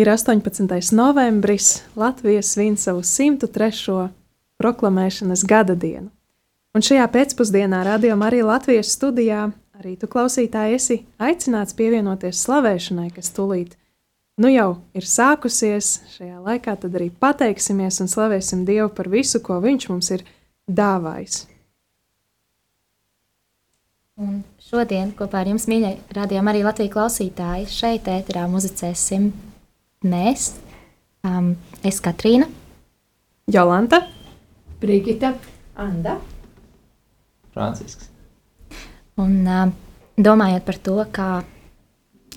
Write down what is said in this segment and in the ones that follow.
Ir 18. novembris, Latvija svin savu 103. proklamēšanas gada dienu. Un šajā pēcpusdienā radījumā arī Latvijas studijā arī tu klausītāji esi aicināts pievienoties slavēšanai, kas tūlīt nu jau ir sākusies. Šajā laikā tad arī pateiksimies un slavēsim Dievu par visu, ko Viņš mums ir dāvājis. Un šodien kopā ar jums, mīļie, radījām arī Latvijas klausītāji. Šeit ēterā muzicēsim mēs, um, es Katrīna, Jolanta, Brigita, Anda. Francisks. un um, domājot par to, kā,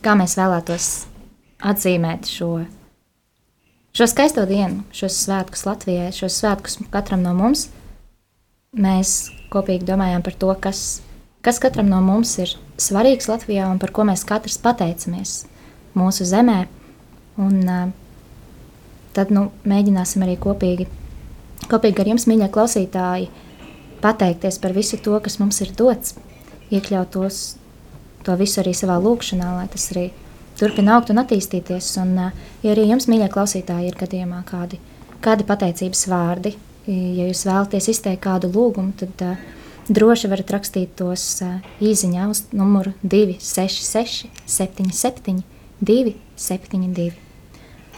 kā mēs vēlētos atzīmēt šo, šo skaisto dienu, šos svētkus Latvijai, šos svētkus katram no mums, mēs kopīgi domājām par to, kas, kas katram no mums ir svarīgs Latvijā un par ko mēs katrs pateicamies mūsu zemē. Un, tad nu, mēģināsim arī kopīgi, kopīgi ar jums, mīļie klausītāji, pateikties par visu to, kas mums ir dots, iekļaut tos, to visu arī savā lūkšanā, lai tas arī turpina augt un attīstīties. Un, ja arī jums, mīļie klausītāji, ir gadījumā kādi, kādi pateicības vārdi, ja jūs vēlaties izteikt kādu lūgumu, tad uh, droši varat rakstīt tos uh, īsiņā uz numuru 266, 77, 272.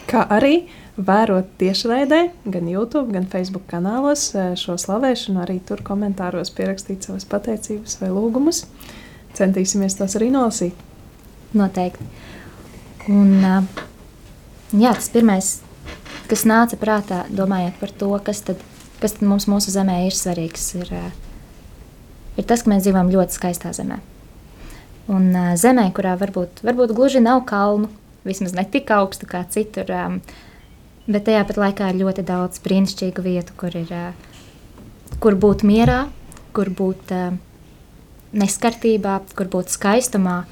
Kā arī vērot tiešraidē, gan YouTube, gan Facebook kanālos eh, šo slavēšanu, arī tur komentāros pierakstīt savas pateicības vai lūgumus. Centīsimies tos arī nolasīt. Noteikti. Un, uh, jā, tas pirmais, kas nāca prātā, domājot par to, kas tad, kas tad mums mūsu zemē ir svarīgs, ir, uh, ir tas, ka mēs dzīvojam ļoti skaistā zemē. Un zemē, kurā varbūt, varbūt gluži nav kalnu, vismaz ne tik augstu kā citur, um, bet tajā pat laikā ir ļoti daudz brīnišķīgu vietu, kur, ir, uh, kur būt mierā, kur būt uh, neskartībā, kur būt skaistumā.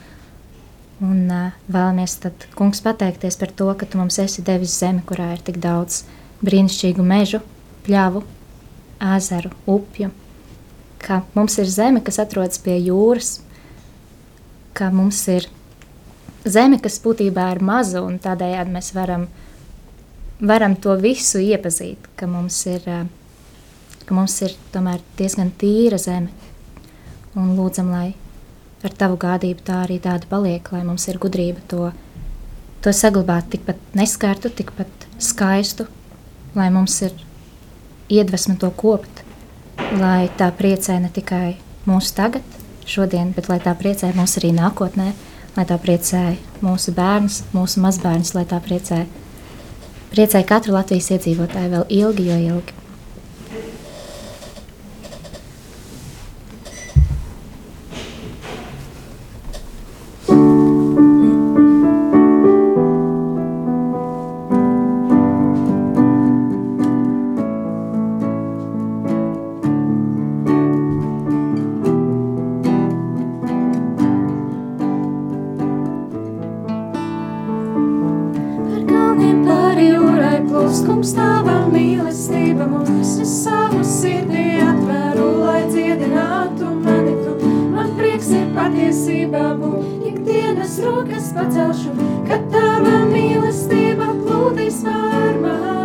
Un uh, vēlamies tad, kungs, pateikties par to, ka tu mums esi devis zemi, kurā ir tik daudz brīnišķīgu mežu, pļavu, ezeru, upju. Ka mums ir zeme, kas atrodas pie jūras, ka mums ir zeme, kas būtībā ir maza, un tādējādi mēs varam, varam to visu iepazīt, ka mums ir, uh, ka mums ir tomēr diezgan tīra zeme. Un lūdzam, lai ar tavu gādību tā arī tāda paliek, lai mums ir gudrība to, to saglabāt tikpat neskartu, tikpat skaistu, lai mums ir iedvesma to kopt, lai tā priecē ne tikai mūsu tagad, šodien, bet lai tā priecē mūs arī nākotnē, lai tā priecē mūsu bērnus, mūsu mazbērnus, lai tā priecē, priecē katru Latvijas iedzīvotāju vēl ilgi, jo ilgi. Kungs, tava mīlestība mums. Es savu sirdī atveru, lai dziedinātu mani tu. Man prieks ir patiesībā būt, ikdienas rokas pacelšu, kad tava mīlestība plūdīs pār mani.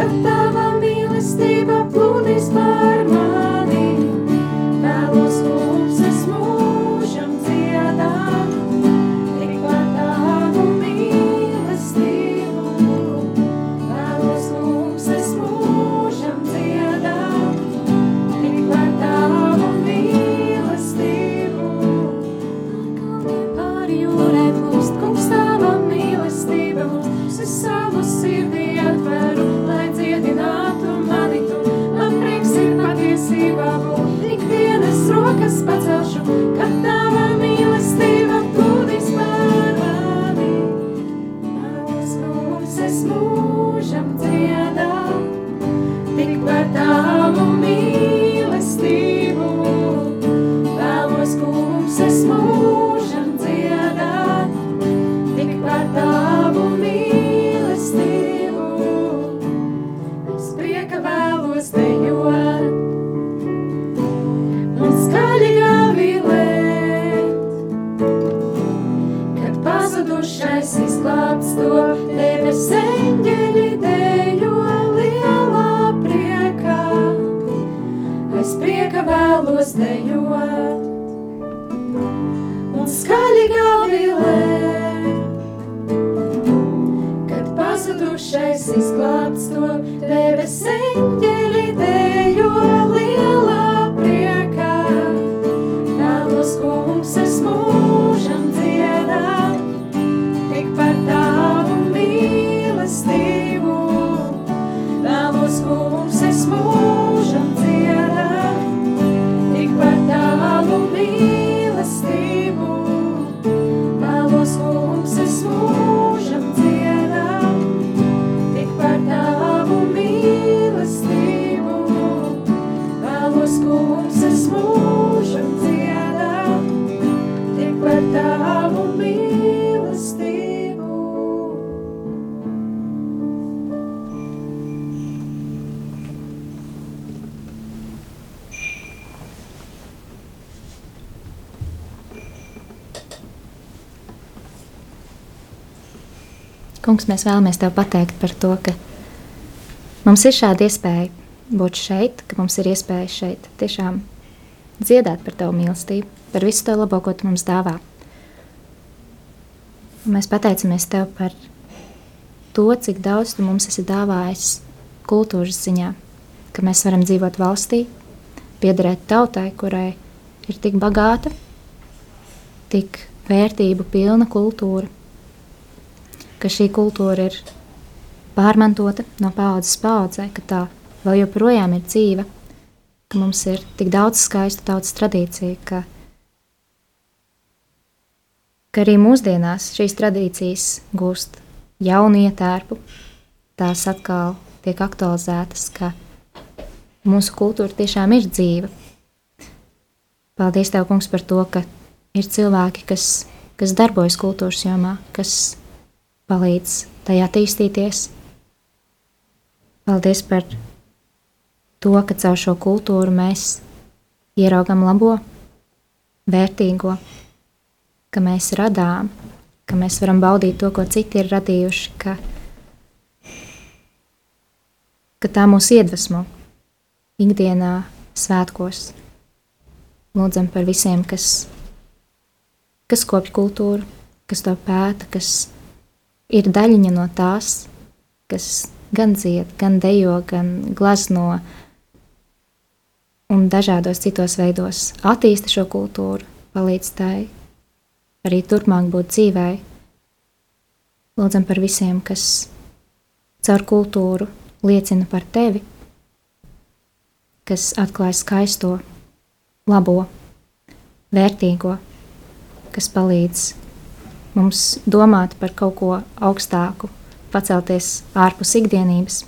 Pacelšu, mēs vēlamies Tev pateikt par to, ka mums ir šāda iespēja būt šeit, ka mums ir iespēja šeit tiešām dziedāt par Tavu mīlestību, par visu to labo, ko Tu mums dāvā. Un mēs pateicamies Tev par to, cik daudz Tu mums esi dāvājis kultūras ziņā, ka mēs varam dzīvot valstī, piederēt tautai, kurai ir tik bagāta, tik vērtību pilna kultūra ka šī kultūra ir pārmantota no paudzes paudzē, ka tā vēl joprojām ir dzīva, ka mums ir tik daudz skaistu tautas tradīciju, ka, ka arī mūsdienās šīs tradīcijas gūst jaunu ietērpu, tās atkal tiek aktualizētas, ka mūsu kultūra tiešām ir dzīva. Paldies Tev, kungs, par to, ka ir cilvēki, kas, kas darbojas kultūras jomā, kas palīdz tai attīstīties. Paldies par to, ka caur šo kultūru mēs ieraugam labo, vērtīgo, ka mēs radām, ka mēs varam baudīt to, ko citi ir radījuši, ka, ka tā mūs iedvesmo ikdienā, svētkos. Lūdzam par visiem, kas, kas kopj kultūru, kas to pēta, kas ir daļiņa no tās, kas gan dzied, gan dejo, gan glazno un dažādos citos veidos attīsta šo kultūru, palīdz tai arī turpmāk būt dzīvai. Lūdzam par visiem, kas caur kultūru liecina par tevi, kas atklāj skaisto, labo, vērtīgo, kas palīdz mums domāt par kaut ko augstāku, pacelties ārpus ikdienības.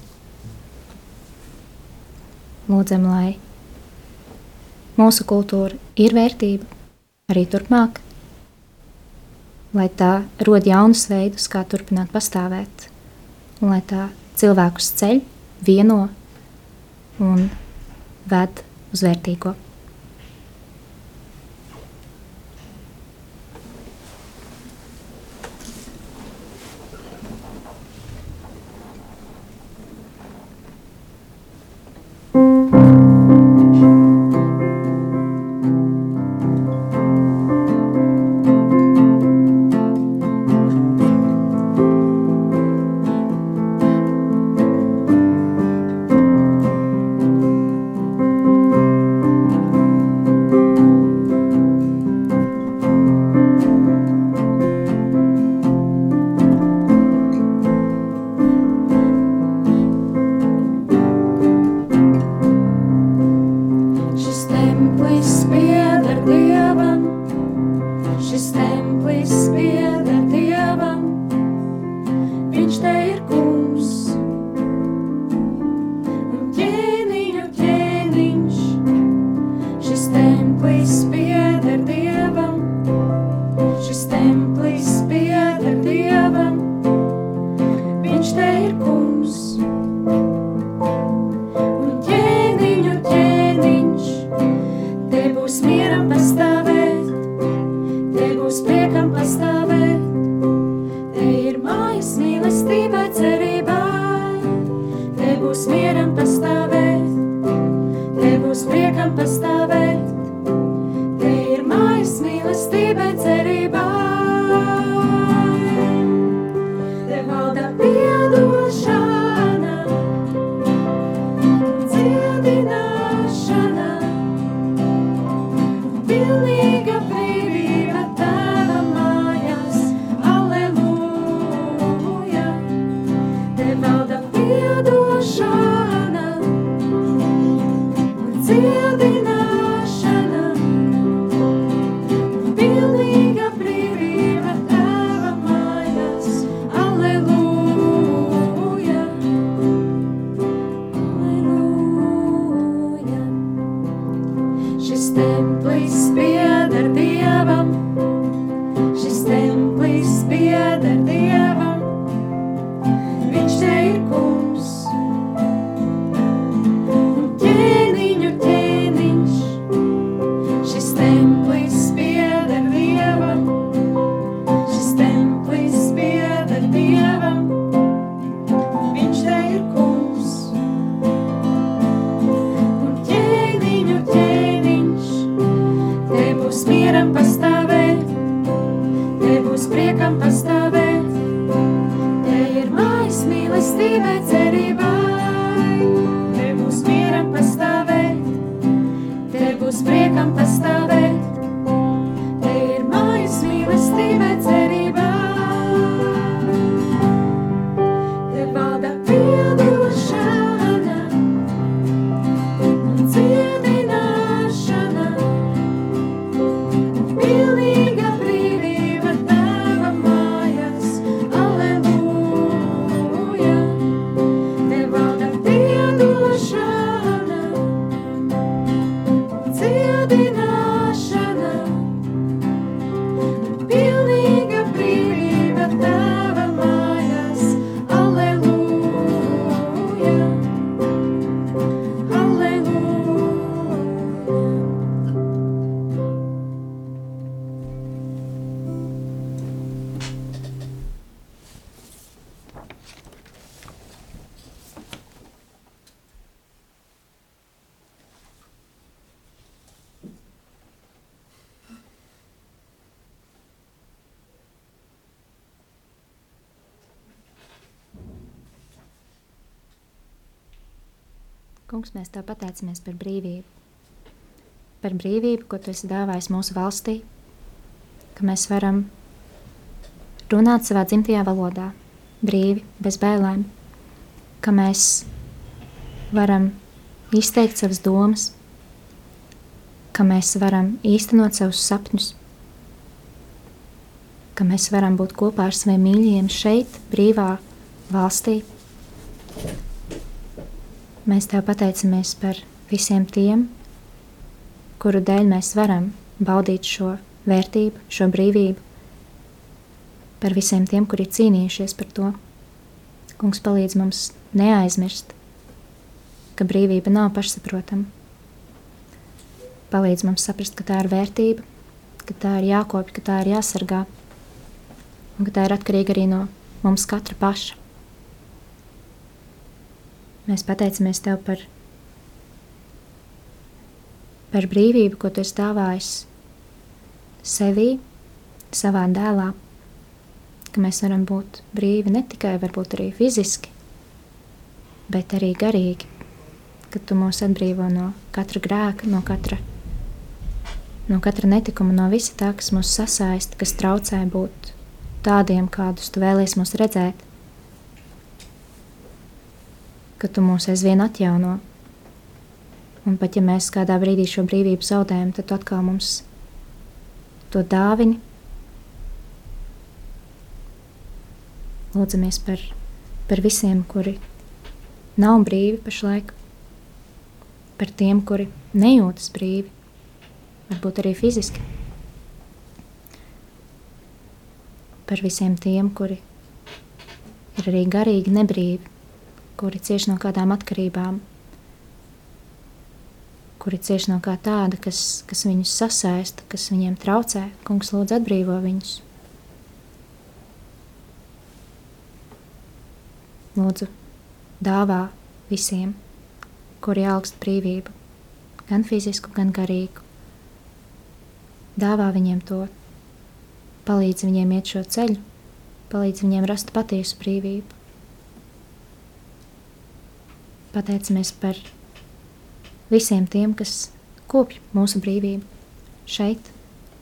lūdzam, lai mūsu kultūra ir vērtība arī turpmāk, lai tā rod jaunus veidus, kā turpināt pastāvēt, un lai tā cilvēkus ceļ, vieno un ved uz vērtīgo. Kungs, mēs Tev pateicamies par brīvību. Par brīvību, ko Tu esi dāvājis mūsu valstī, ka mēs varam runāt savā dzimtajā valodā, brīvi, bez bailēm, ka mēs varam izteikt savas domas, ka mēs varam īstenot savus sapņus, ka mēs varam būt kopā ar saviem mīļajiem šeit, brīvā valstī Mēs Tev pateicamies par visiem tiem, kuru dēļ mēs varam baudīt šo vērtību, šo brīvību, par visiem tiem, kuri cīnījušies par to. Kungs palīdz mums neaizmirst, ka brīvība nav pašsaprotama. Palīdz mums saprast, ka tā ir vērtība, ka tā ir jākopja, ka tā ir jāsargā, un ka tā ir atkarīga arī no mums katra paša. Mēs pateicamies Tev par, par brīvību, ko Tu esi dāvājis sevī, savā dēlā, ka mēs varam būt brīvi ne tikai varbūt arī fiziski, bet arī garīgi, ka Tu mūs atbrīvo no katra grēka, no katra, no katra netikuma, no visa tā, kas mūs sasaista, kas traucē būt tādiem, kādus Tu vēlies mūs redzēt ka tu mūs aizvien atjauno. Un pat ja mēs kādā brīdī šo brīvību zaudējam, tad tu atkal mums to dāvini. Lūdzamies par, par visiem, kuri nav brīvi pašlaik, par tiem, kuri nejūtas brīvi, varbūt arī fiziski. Par visiem tiem, kuri ir arī garīgi nebrīvi kuri cieš no kādām atkarībām, kuri cieš no kā tāda, kas, kas viņus sasaista, kas viņiem traucē. Kungs, lūdzu, atbrīvo viņus. Lūdzu, dāvā visiem, kuri augst brīvību, gan fizisku, gan garīgu. Dāvā viņiem to, palīdz viņiem iet šo ceļu, palīdz viņiem rast patiesu brīvību. Pateicamies par visiem tiem, kas kopj mūsu brīvību šeit,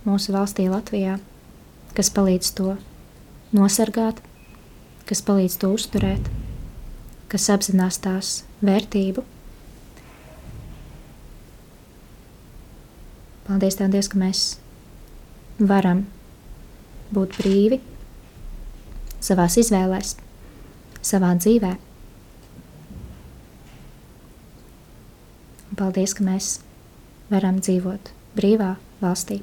mūsu valstī, Latvijā, kas palīdz to nosargāt, kas palīdz to uzturēt, kas apzinās tās vērtību. Paldies, Tev, Dievs, ka mēs varam būt brīvi savā izvēlēs, savā dzīvēm paldies, ka mēs varam dzīvot brīvā valstī.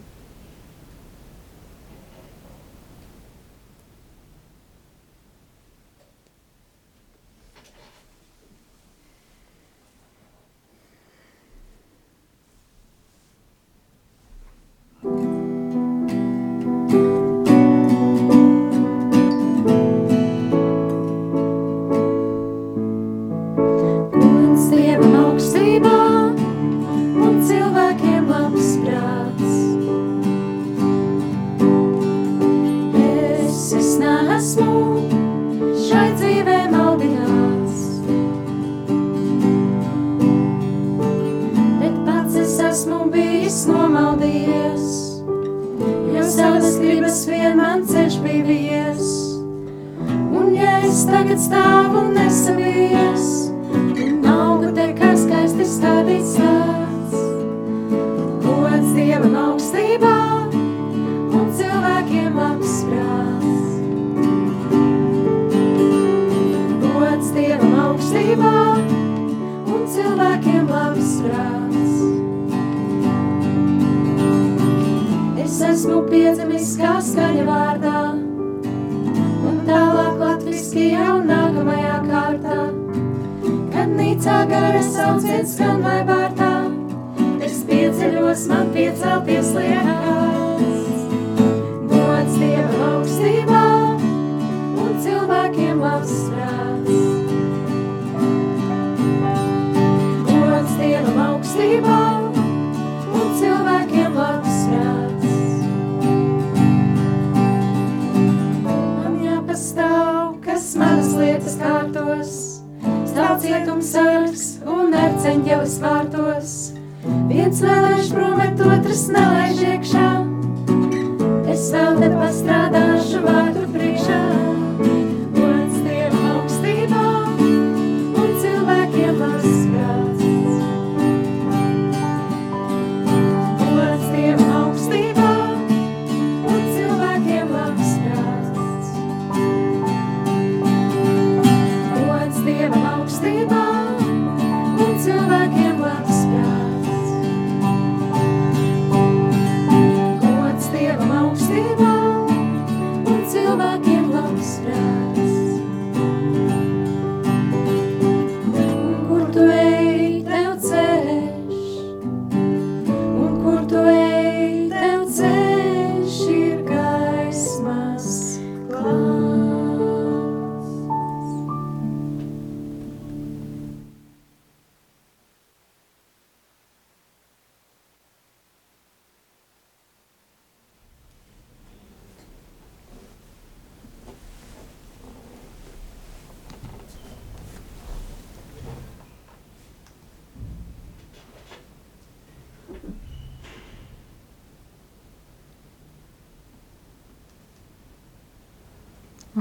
Cilvēkiem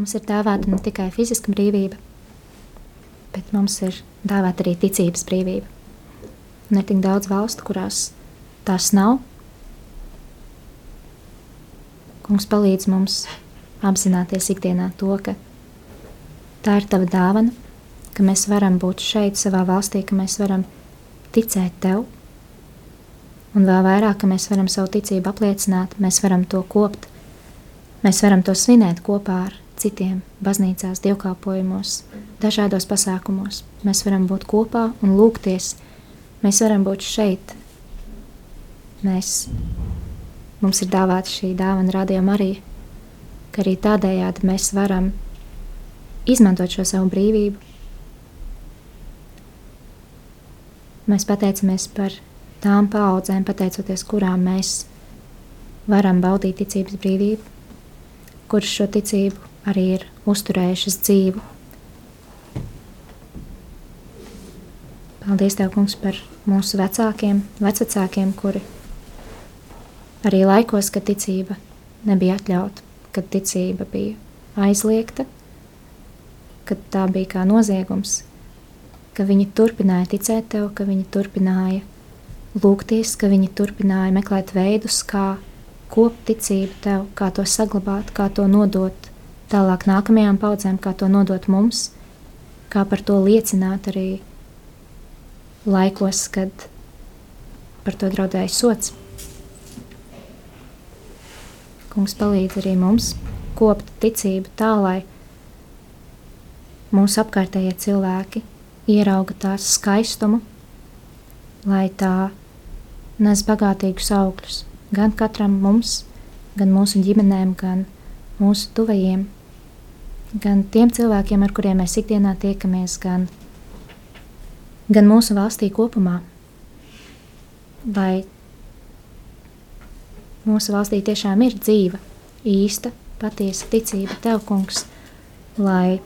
mums ir dāvāta ne tikai fiziska brīvība, bet mums ir dāvāta arī ticības brīvība. Un ir tik daudz valstu, kurās tās nav. Kungs palīdz mums apzināties ikdienā to, ka tā ir tava dāvana, ka mēs varam būt šeit, savā valstī, ka mēs varam ticēt tev. Un vēl vairāk, ka mēs varam savu ticību apliecināt, mēs varam to kopt, mēs varam to svinēt kopā ar citiem baznīcās, dievkalpojumos, dažādos pasākumos. Mēs varam būt kopā un lūgties. Mēs varam būt šeit. Mēs, mums ir dāvāta šī dāvana radījuma arī, ka arī tādējādi mēs varam izmantot šo savu brīvību. Mēs pateicamies par tām paudzēm, pateicoties kurām mēs varam baudīt ticības brīvību, kuras šo ticību arī ir uzturējušas dzīvu. Paldies, Tev, Kungs, par mūsu vecākiem, vecākiem, kuri arī laikos, kad ticība nebija atļauta, kad ticība bija aizliegta, kad tā bija kā noziegums, ka viņi turpināja ticēt Tev, ka viņi turpināja lūgties, ka viņi turpināja meklēt veidus, kā kopt ticību Tev, kā to saglabāt, kā to nodot tālāk nākamajām paudzēm, kā to nodot mums, kā par to liecināt arī laikos, kad par to draudēja sots. Kungs palīdz arī mums kopt ticību tā, lai mūsu apkārtējie cilvēki ierauga tās skaistumu, lai tā nes bagātīgus augļus gan katram mums, gan mūsu ģimenēm, gan mūsu tuvajiem gan tiem cilvēkiem, ar kuriem mēs ikdienā tiekamies, gan, gan mūsu valstī kopumā. Lai mūsu valstī tiešām ir dzīva, īsta, patiesa ticība tev, kungs, lai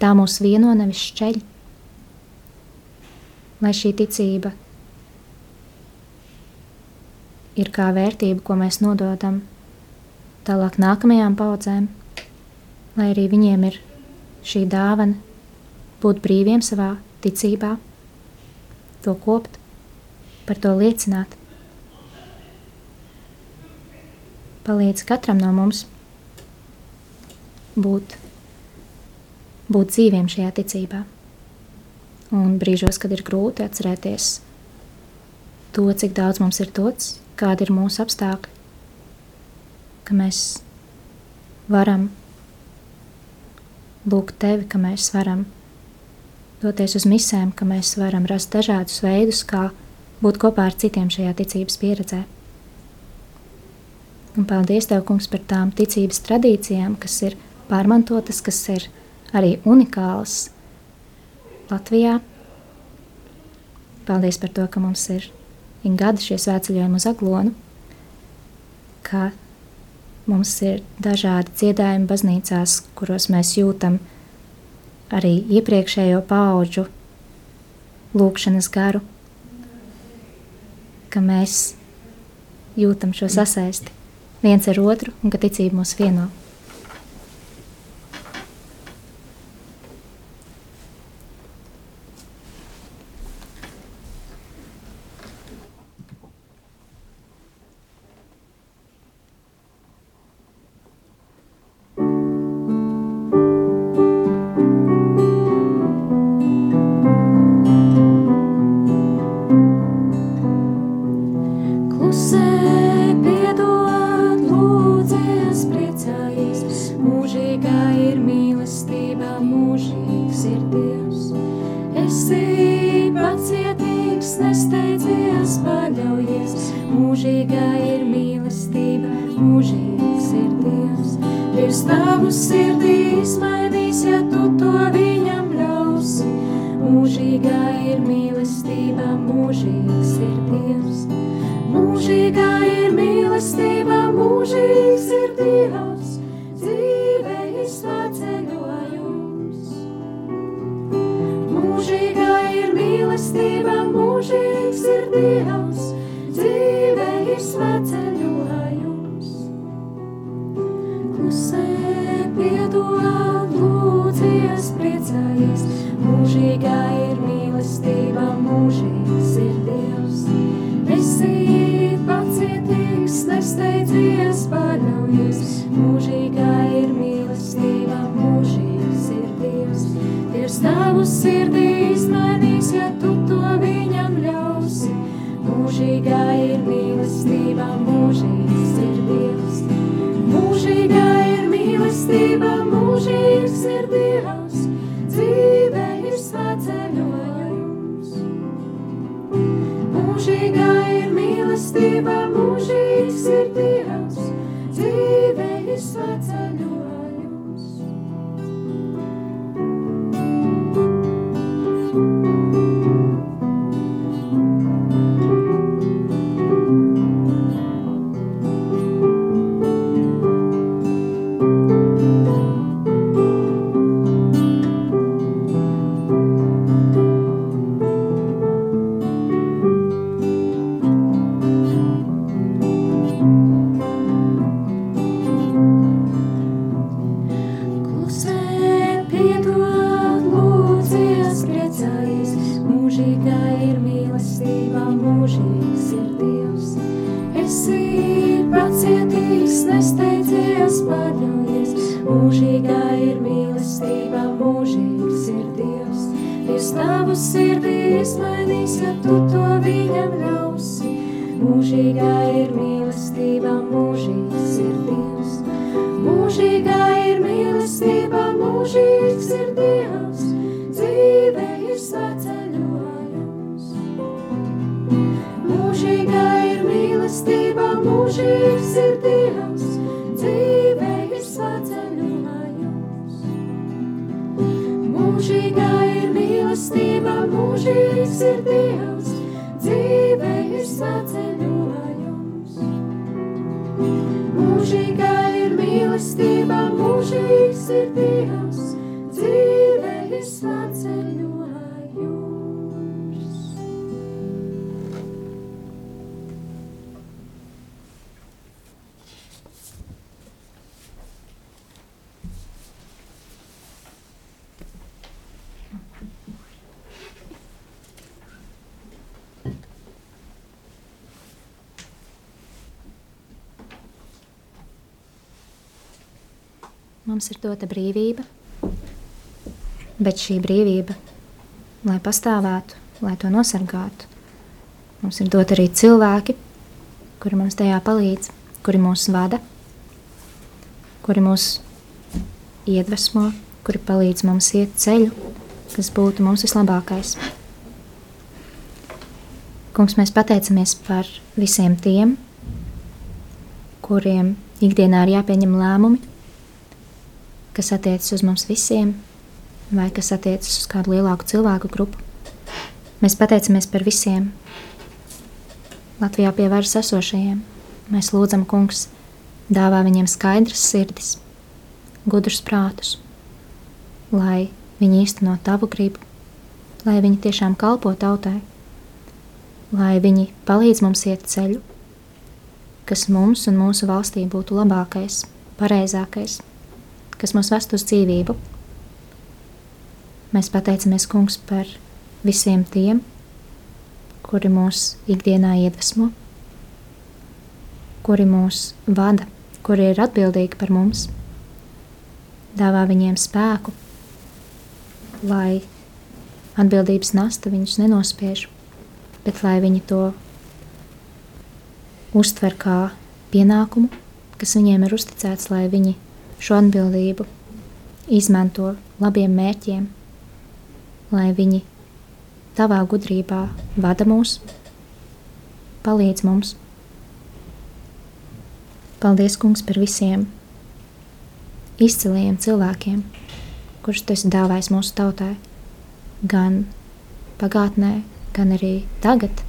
tā mūs vieno nevis šķeļ, lai šī ticība ir kā vērtība, ko mēs nododam tālāk nākamajām paudzēm lai arī viņiem ir šī dāvana būt brīviem savā ticībā, to kopt, par to liecināt. Palīdz katram no mums būt, būt dzīviem šajā ticībā. Un brīžos, kad ir grūti atcerēties to, cik daudz mums ir dots, kādi ir mūsu apstākļi, ka mēs varam lūgt tevi, ka mēs varam doties uz misēm, ka mēs varam rast dažādus veidus, kā būt kopā ar citiem šajā ticības pieredzē. Un paldies Tev, Kungs, par tām ticības tradīcijām, kas ir pārmantotas, kas ir arī unikālas Latvijā. Paldies par to, ka mums ir gadi šie svētceļojumi uz Aglonu, ka Mums ir dažādi dziedājumi baznīcās, kuros mēs jūtam arī iepriekšējo pauģu lūkšanas garu, ka mēs jūtam šo sasaisti viens ar otru un ka ticība mūs vieno. Mums ir dota brīvība, bet šī brīvība, lai pastāvētu, lai to nosargātu, mums ir dota arī cilvēki, kuri mums tajā palīdz, kuri mūs vada, kuri mūs iedvesmo, kuri palīdz mums iet ceļu, kas būtu mums vislabākais. Kungs, mēs pateicamies par visiem tiem, kuriem ikdienā ir jāpieņem lēmumi, kas attiecas uz mums visiem, vai kas attiecas uz kādu lielāku cilvēku grupu. Mēs pateicamies par visiem Latvijā pie varas esošajiem. Mēs lūdzam, Kungs, dāvā viņiem skaidras sirdis, gudrus prātus, lai viņi īsteno tavu gribu, lai viņi tiešām kalpo tautai, lai viņi palīdz mums iet ceļu, kas mums un mūsu valstī būtu labākais, pareizākais kas mūs vest uz dzīvību. Mēs pateicamies, Kungs, par visiem tiem, kuri mūs ikdienā iedvesmo, kuri mūs vada, kuri ir atbildīgi par mums. Dāvā viņiem spēku, lai atbildības nasta viņus nenospiež, bet lai viņi to uztver kā pienākumu, kas viņiem ir uzticēts, lai viņi šo atbildību izmanto labiem mērķiem, lai viņi tavā gudrībā vada mūs, palīdz mums. Paldies, Kungs, par visiem izciliem cilvēkiem, kurus tu esi dāvājis mūsu tautai, gan pagātnē, gan arī tagad,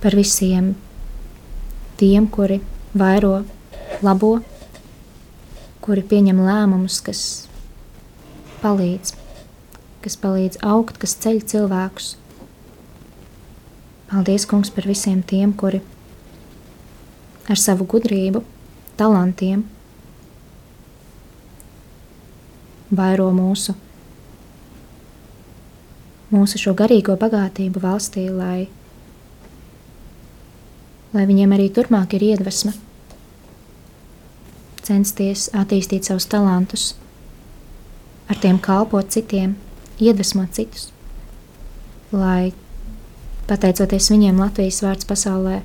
par visiem tiem, kuri vairo labo kuri pieņem lēmumus, kas palīdz, kas palīdz augt, kas ceļ cilvēkus. Paldies, Kungs, par visiem tiem, kuri ar savu gudrību, talantiem vairo mūsu, mūsu šo garīgo bagātību valstī, lai, lai viņiem arī turpmāk ir iedvesma censties attīstīt savus talantus, ar tiem kalpot citiem, iedvesmot citus, lai pateicoties viņiem Latvijas vārds pasaulē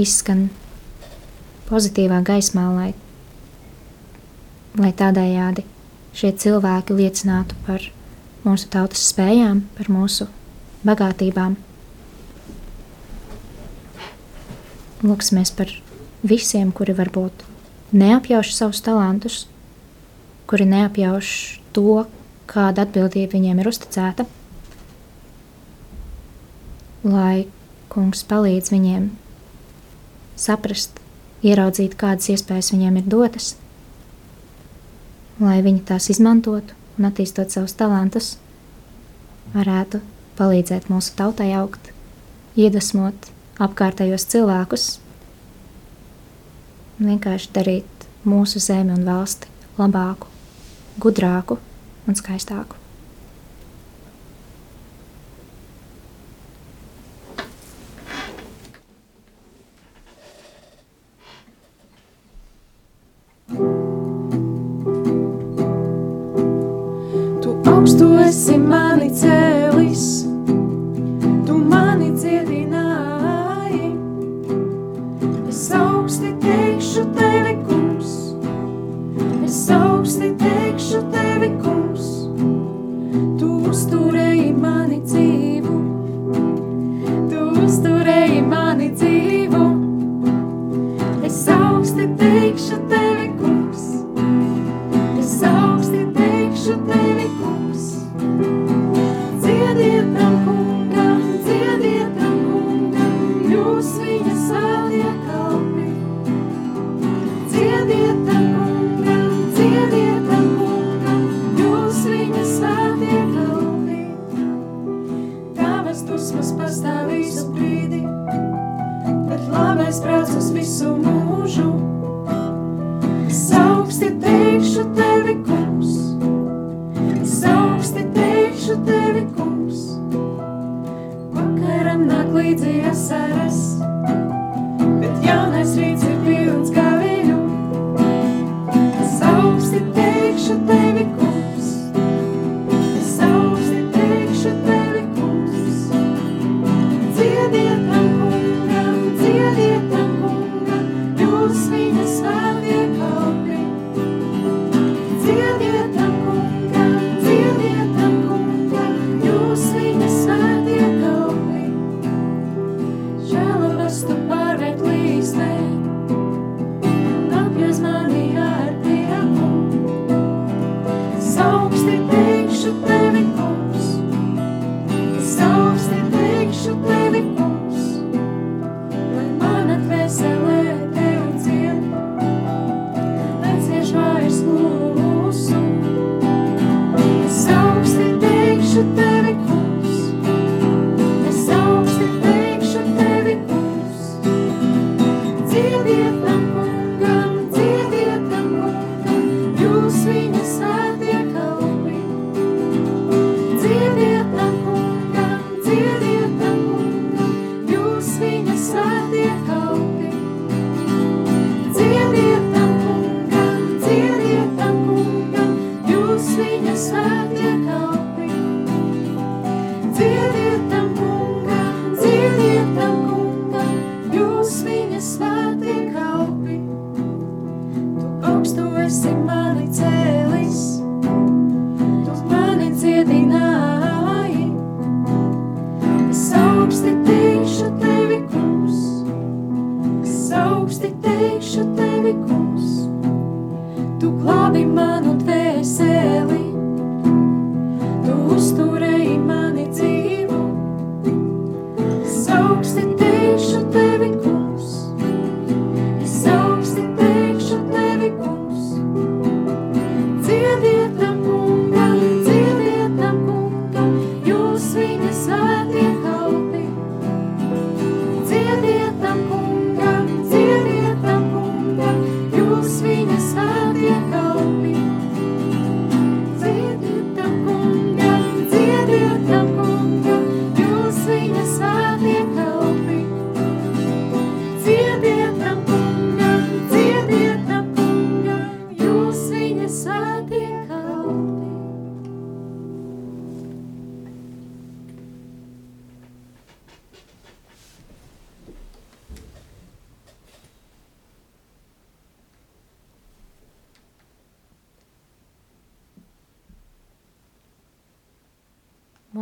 izskan pozitīvā gaismā, lai, lai tādējādi šie cilvēki liecinātu par mūsu tautas spējām, par mūsu bagātībām. Lūksimies par visiem, kuri var būt neapjauš savus talantus, kuri neapjauš to, kāda atbildība viņiem ir uzticēta. Lai kungs palīdz viņiem saprast, ieraudzīt, kādas iespējas viņiem ir dotas, lai viņi tās izmantotu un attīstot savus talantus, varētu palīdzēt mūsu tautai augt, iedvesmot apkārtējos cilvēkus vienkārši darīt mūsu zemi un valsti labāku, gudrāku un skaistāku. Tu augstu esi mani cēlis.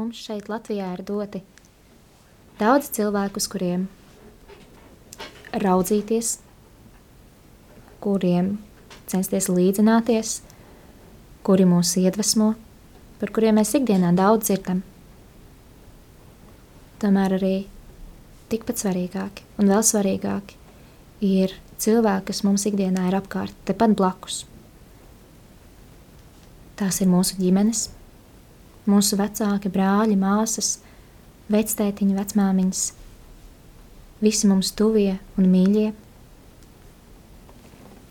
Mums šeit Latvijā ir doti daudz cilvēku, uz kuriem raudzīties, kuriem censties līdzināties, kuri mūs iedvesmo, par kuriem mēs ikdienā daudz dzirdam. Tomēr arī tikpat svarīgāki un vēl svarīgāki ir cilvēki, kas mums ikdienā ir apkārt, tepat blakus. Tās ir mūsu ģimenes, mūsu vecāki, brāļi, māsas, vectētiņi, vecmāmiņas, visi mums tuvie un mīļie.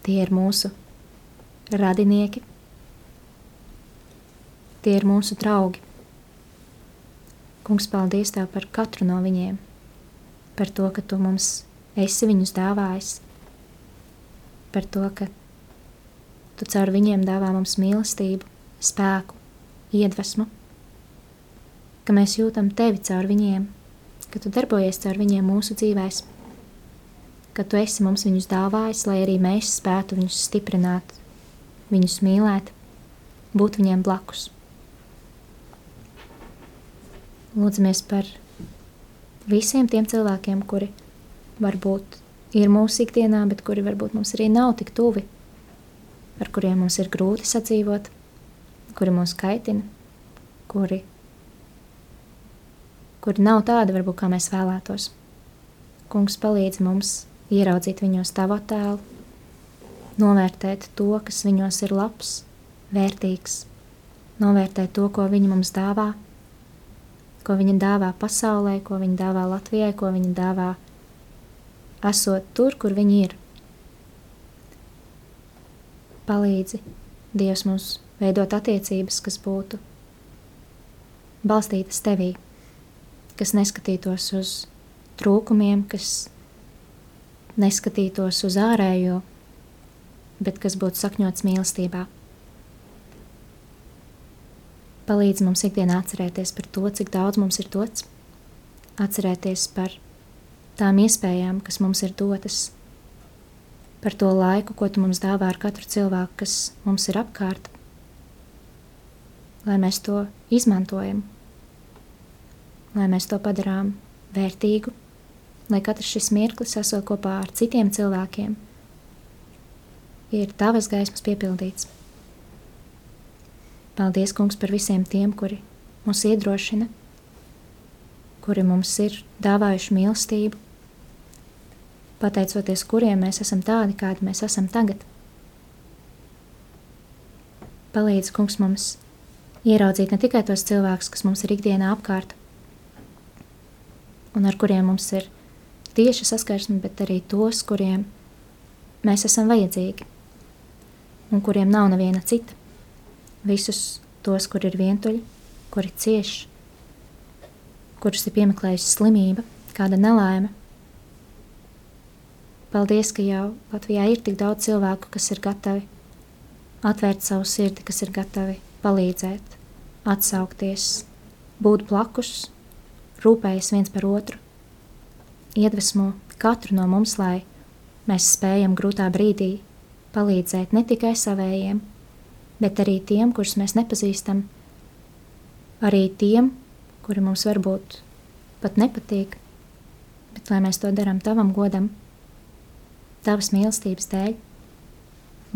Tie ir mūsu radinieki, tie ir mūsu draugi. Kungs, paldies Tev par katru no viņiem, par to, ka Tu mums esi viņus dāvājis, par to, ka Tu caur viņiem dāvā mums mīlestību, spēku, iedvesmu, ka mēs jūtam Tevi caur viņiem, ka Tu darbojies caur viņiem mūsu dzīvēm, ka Tu esi mums viņus dāvājis, lai arī mēs spētu viņus stiprināt, viņus mīlēt, būt viņiem blakus. Lūdzamies par visiem tiem cilvēkiem, kuri varbūt ir mūsu ikdienā, bet kuri varbūt mums arī nav tik tuvi, ar kuriem mums ir grūti sadzīvot, kuri mūs kaitina, kuri, kuri nav tādi, varbūt, kā mēs vēlētos. Kungs palīdz mums ieraudzīt viņos tavu tēlu, novērtēt to, kas viņos ir labs, vērtīgs, novērtēt to, ko viņi mums dāvā ko viņa dāvā pasaulē, ko viņa dāvā Latvijai, ko viņa dāvā esot tur, kur viņi ir. Palīdzi Dievs mums veidot attiecības, kas būtu balstītas tevī, kas neskatītos uz trūkumiem, kas neskatītos uz ārējo, bet kas būtu sakņots mīlestībā. Palīdz mums ikdienā atcerēties par to, cik daudz mums ir dots, atcerēties par tām iespējām, kas mums ir dotas, par to laiku, ko tu mums dāvā ar katru cilvēku, kas mums ir apkārt, lai mēs to izmantojam, lai mēs to padarām vērtīgu, lai katrs šis mirklis esot kopā ar citiem cilvēkiem, ir tavas gaismas piepildīts. Paldies, Kungs, par visiem tiem, kuri mūs iedrošina, kuri mums ir dāvājuši mīlestību, pateicoties kuriem mēs esam tādi, kādi mēs esam tagad. Palīdz, Kungs, mums ieraudzīt ne tikai tos cilvēkus, kas mums ir ikdienā apkārt, un ar kuriem mums ir tieši saskarsme, bet arī tos, kuriem mēs esam vajadzīgi un kuriem nav neviena cita visus tos, kur ir vientuļi, kuri cieš, kurus ir piemeklējusi slimība, kāda nelaime. Paldies, ka jau Latvijā ir tik daudz cilvēku, kas ir gatavi atvērt savu sirdi, kas ir gatavi palīdzēt, atsaukties, būt blakus, rūpējas viens par otru, iedvesmo katru no mums, lai mēs spējam grūtā brīdī palīdzēt ne tikai savējiem, bet arī tiem, kurus mēs nepazīstam, arī tiem, kuri mums varbūt pat nepatīk, bet lai mēs to darām tavam godam, tavas mīlestības dēļ,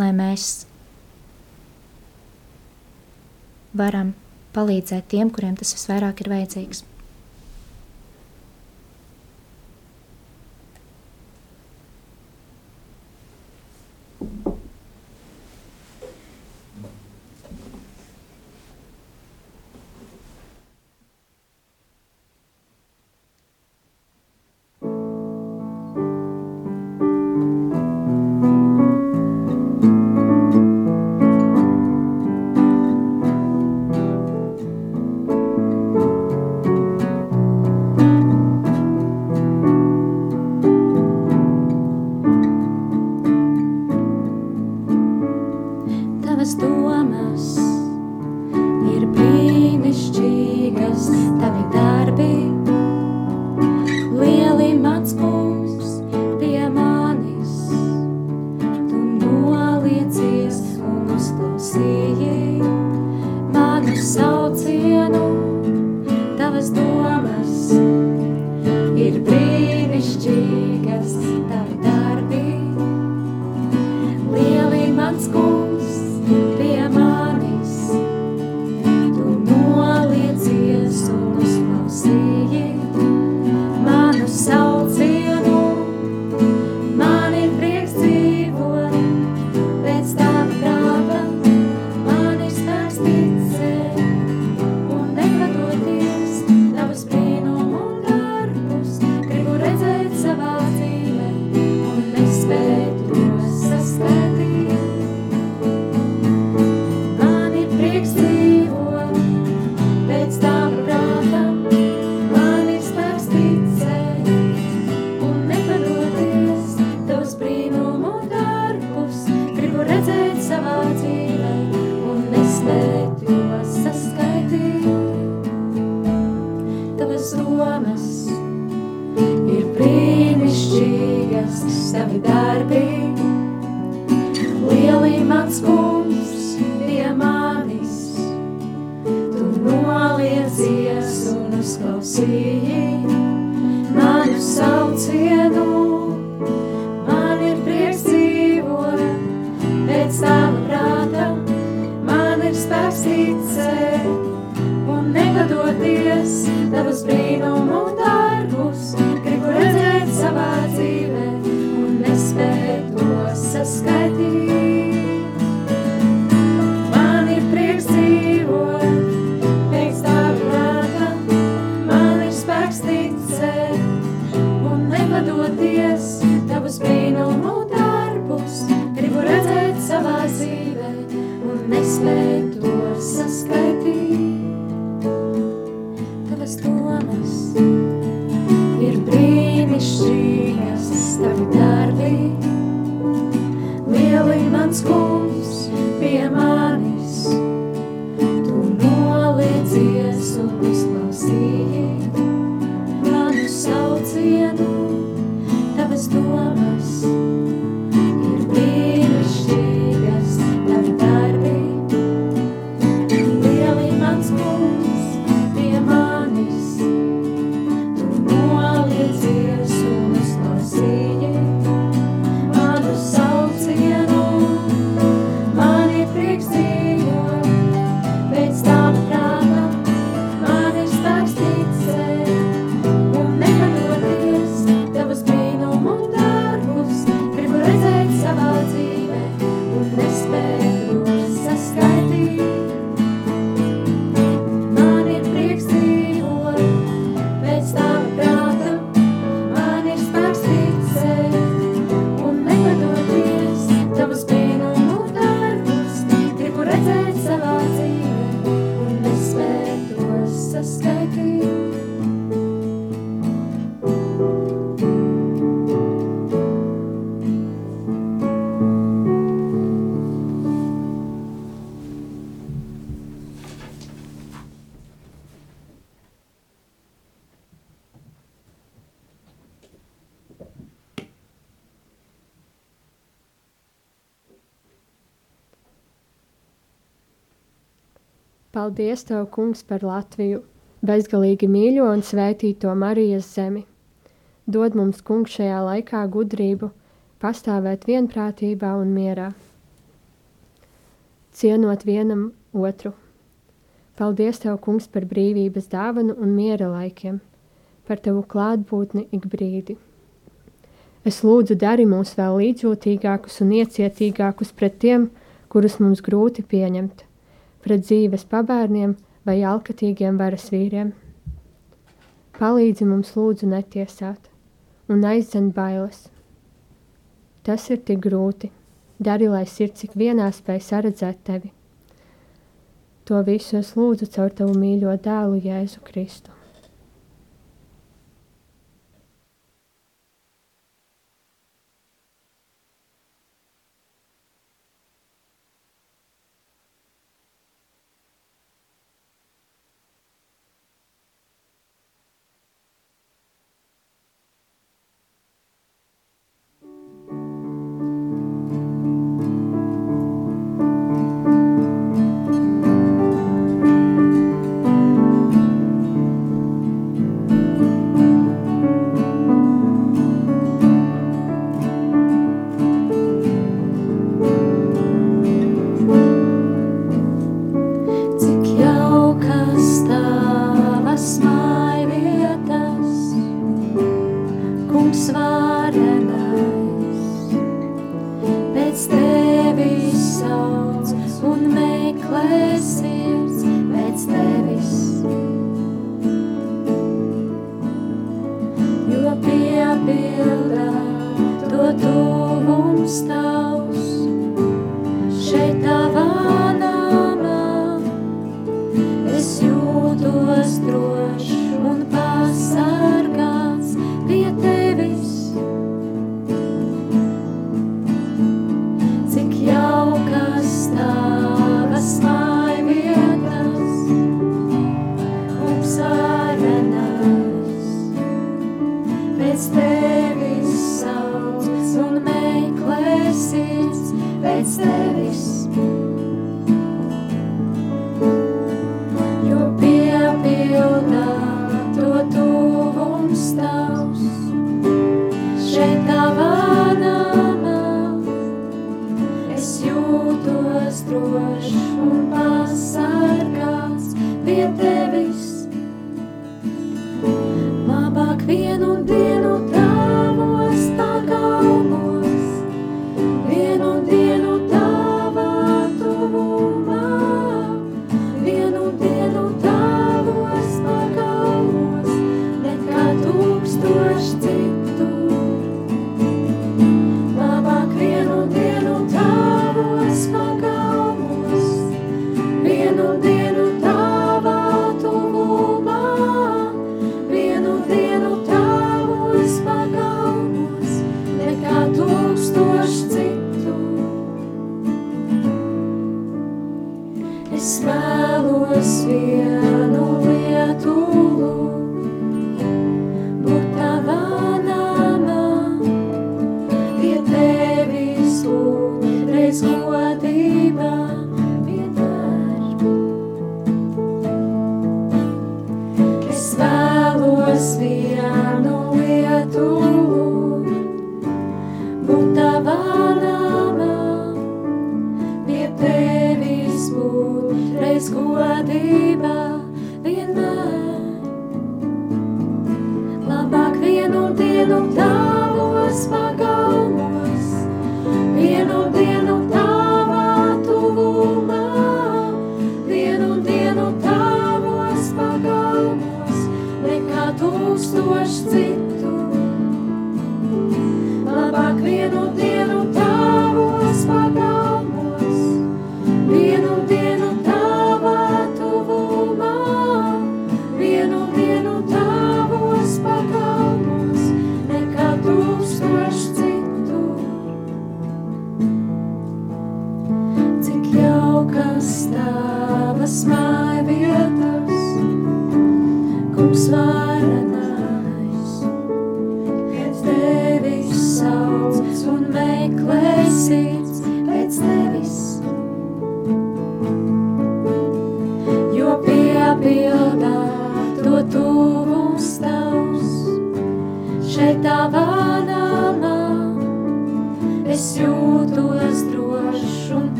lai mēs varam palīdzēt tiem, kuriem tas visvairāk ir vajadzīgs. Paldies, Tev, Kungs, par Latviju, bezgalīgi mīļo un svētīto Marijas zemi. Dod mums, Kungs, šajā laikā gudrību, pastāvēt vienprātībā un mierā, cienot vienam otru. Paldies, Tev, Kungs, par brīvības dāvanu un miera laikiem, par Tavu klātbūtni ik brīdi. Es lūdzu, dari mūs vēl līdzjūtīgākus un iecietīgākus pret tiem, kurus mums grūti pieņemt pret dzīves pabērniem vai alkatīgiem varas vīriem. Palīdzi mums lūdzu netiesāt un aizdzen bailes. Tas ir tik grūti. Dari, lai sirds ik vienā spēj saredzēt tevi. To visu es lūdzu caur tavu mīļo dēlu Jēzu Kristu.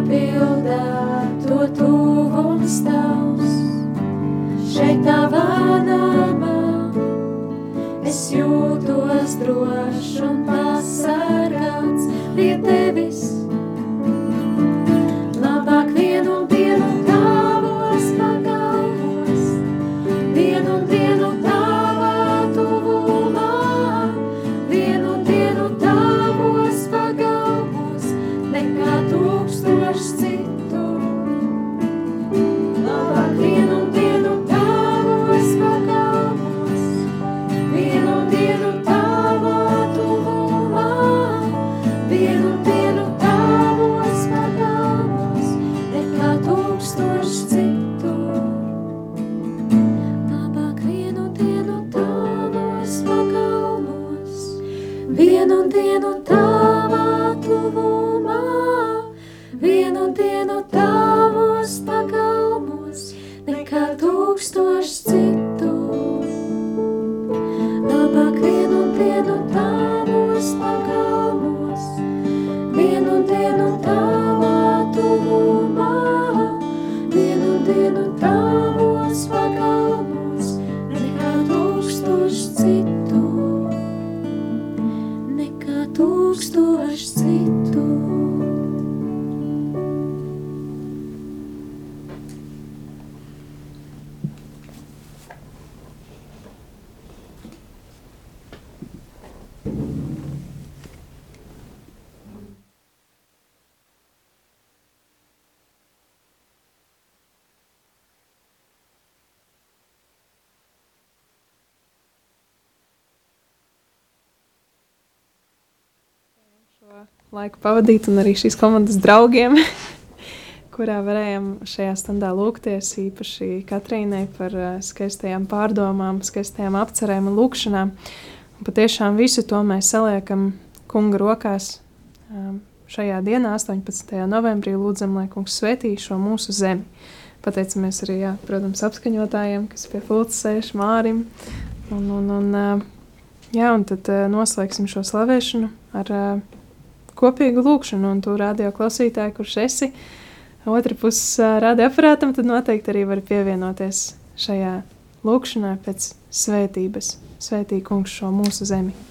pārpildā to tuvums tavs. Šeit tavā namā es jūtos drošs un pasargāts pie tevis laiku pavadīt, un arī šīs komandas draugiem, kurā varējām šajā stundā lūgties īpaši Katrīnai par uh, skaistajām pārdomām, skaistajām apcerēm un lūkšanām. Un patiešām visu to mēs saliekam kunga rokās um, šajā dienā, 18. novembrī, lūdzam, lai kungs svētī šo mūsu zemi. Pateicamies arī, jā, protams, apskaņotājiem, kas pie pulca sēž Mārim. Un, un, un, jā, un tad noslēgsim šo slavēšanu ar kopīgu lūkšanu. Un tu radio klausītāji, kurš esi otra pusē radioaparātam, tad noteikti arī var pievienoties šajā lūkšanā pēc svētības. Svētī kungs šo mūsu zemi.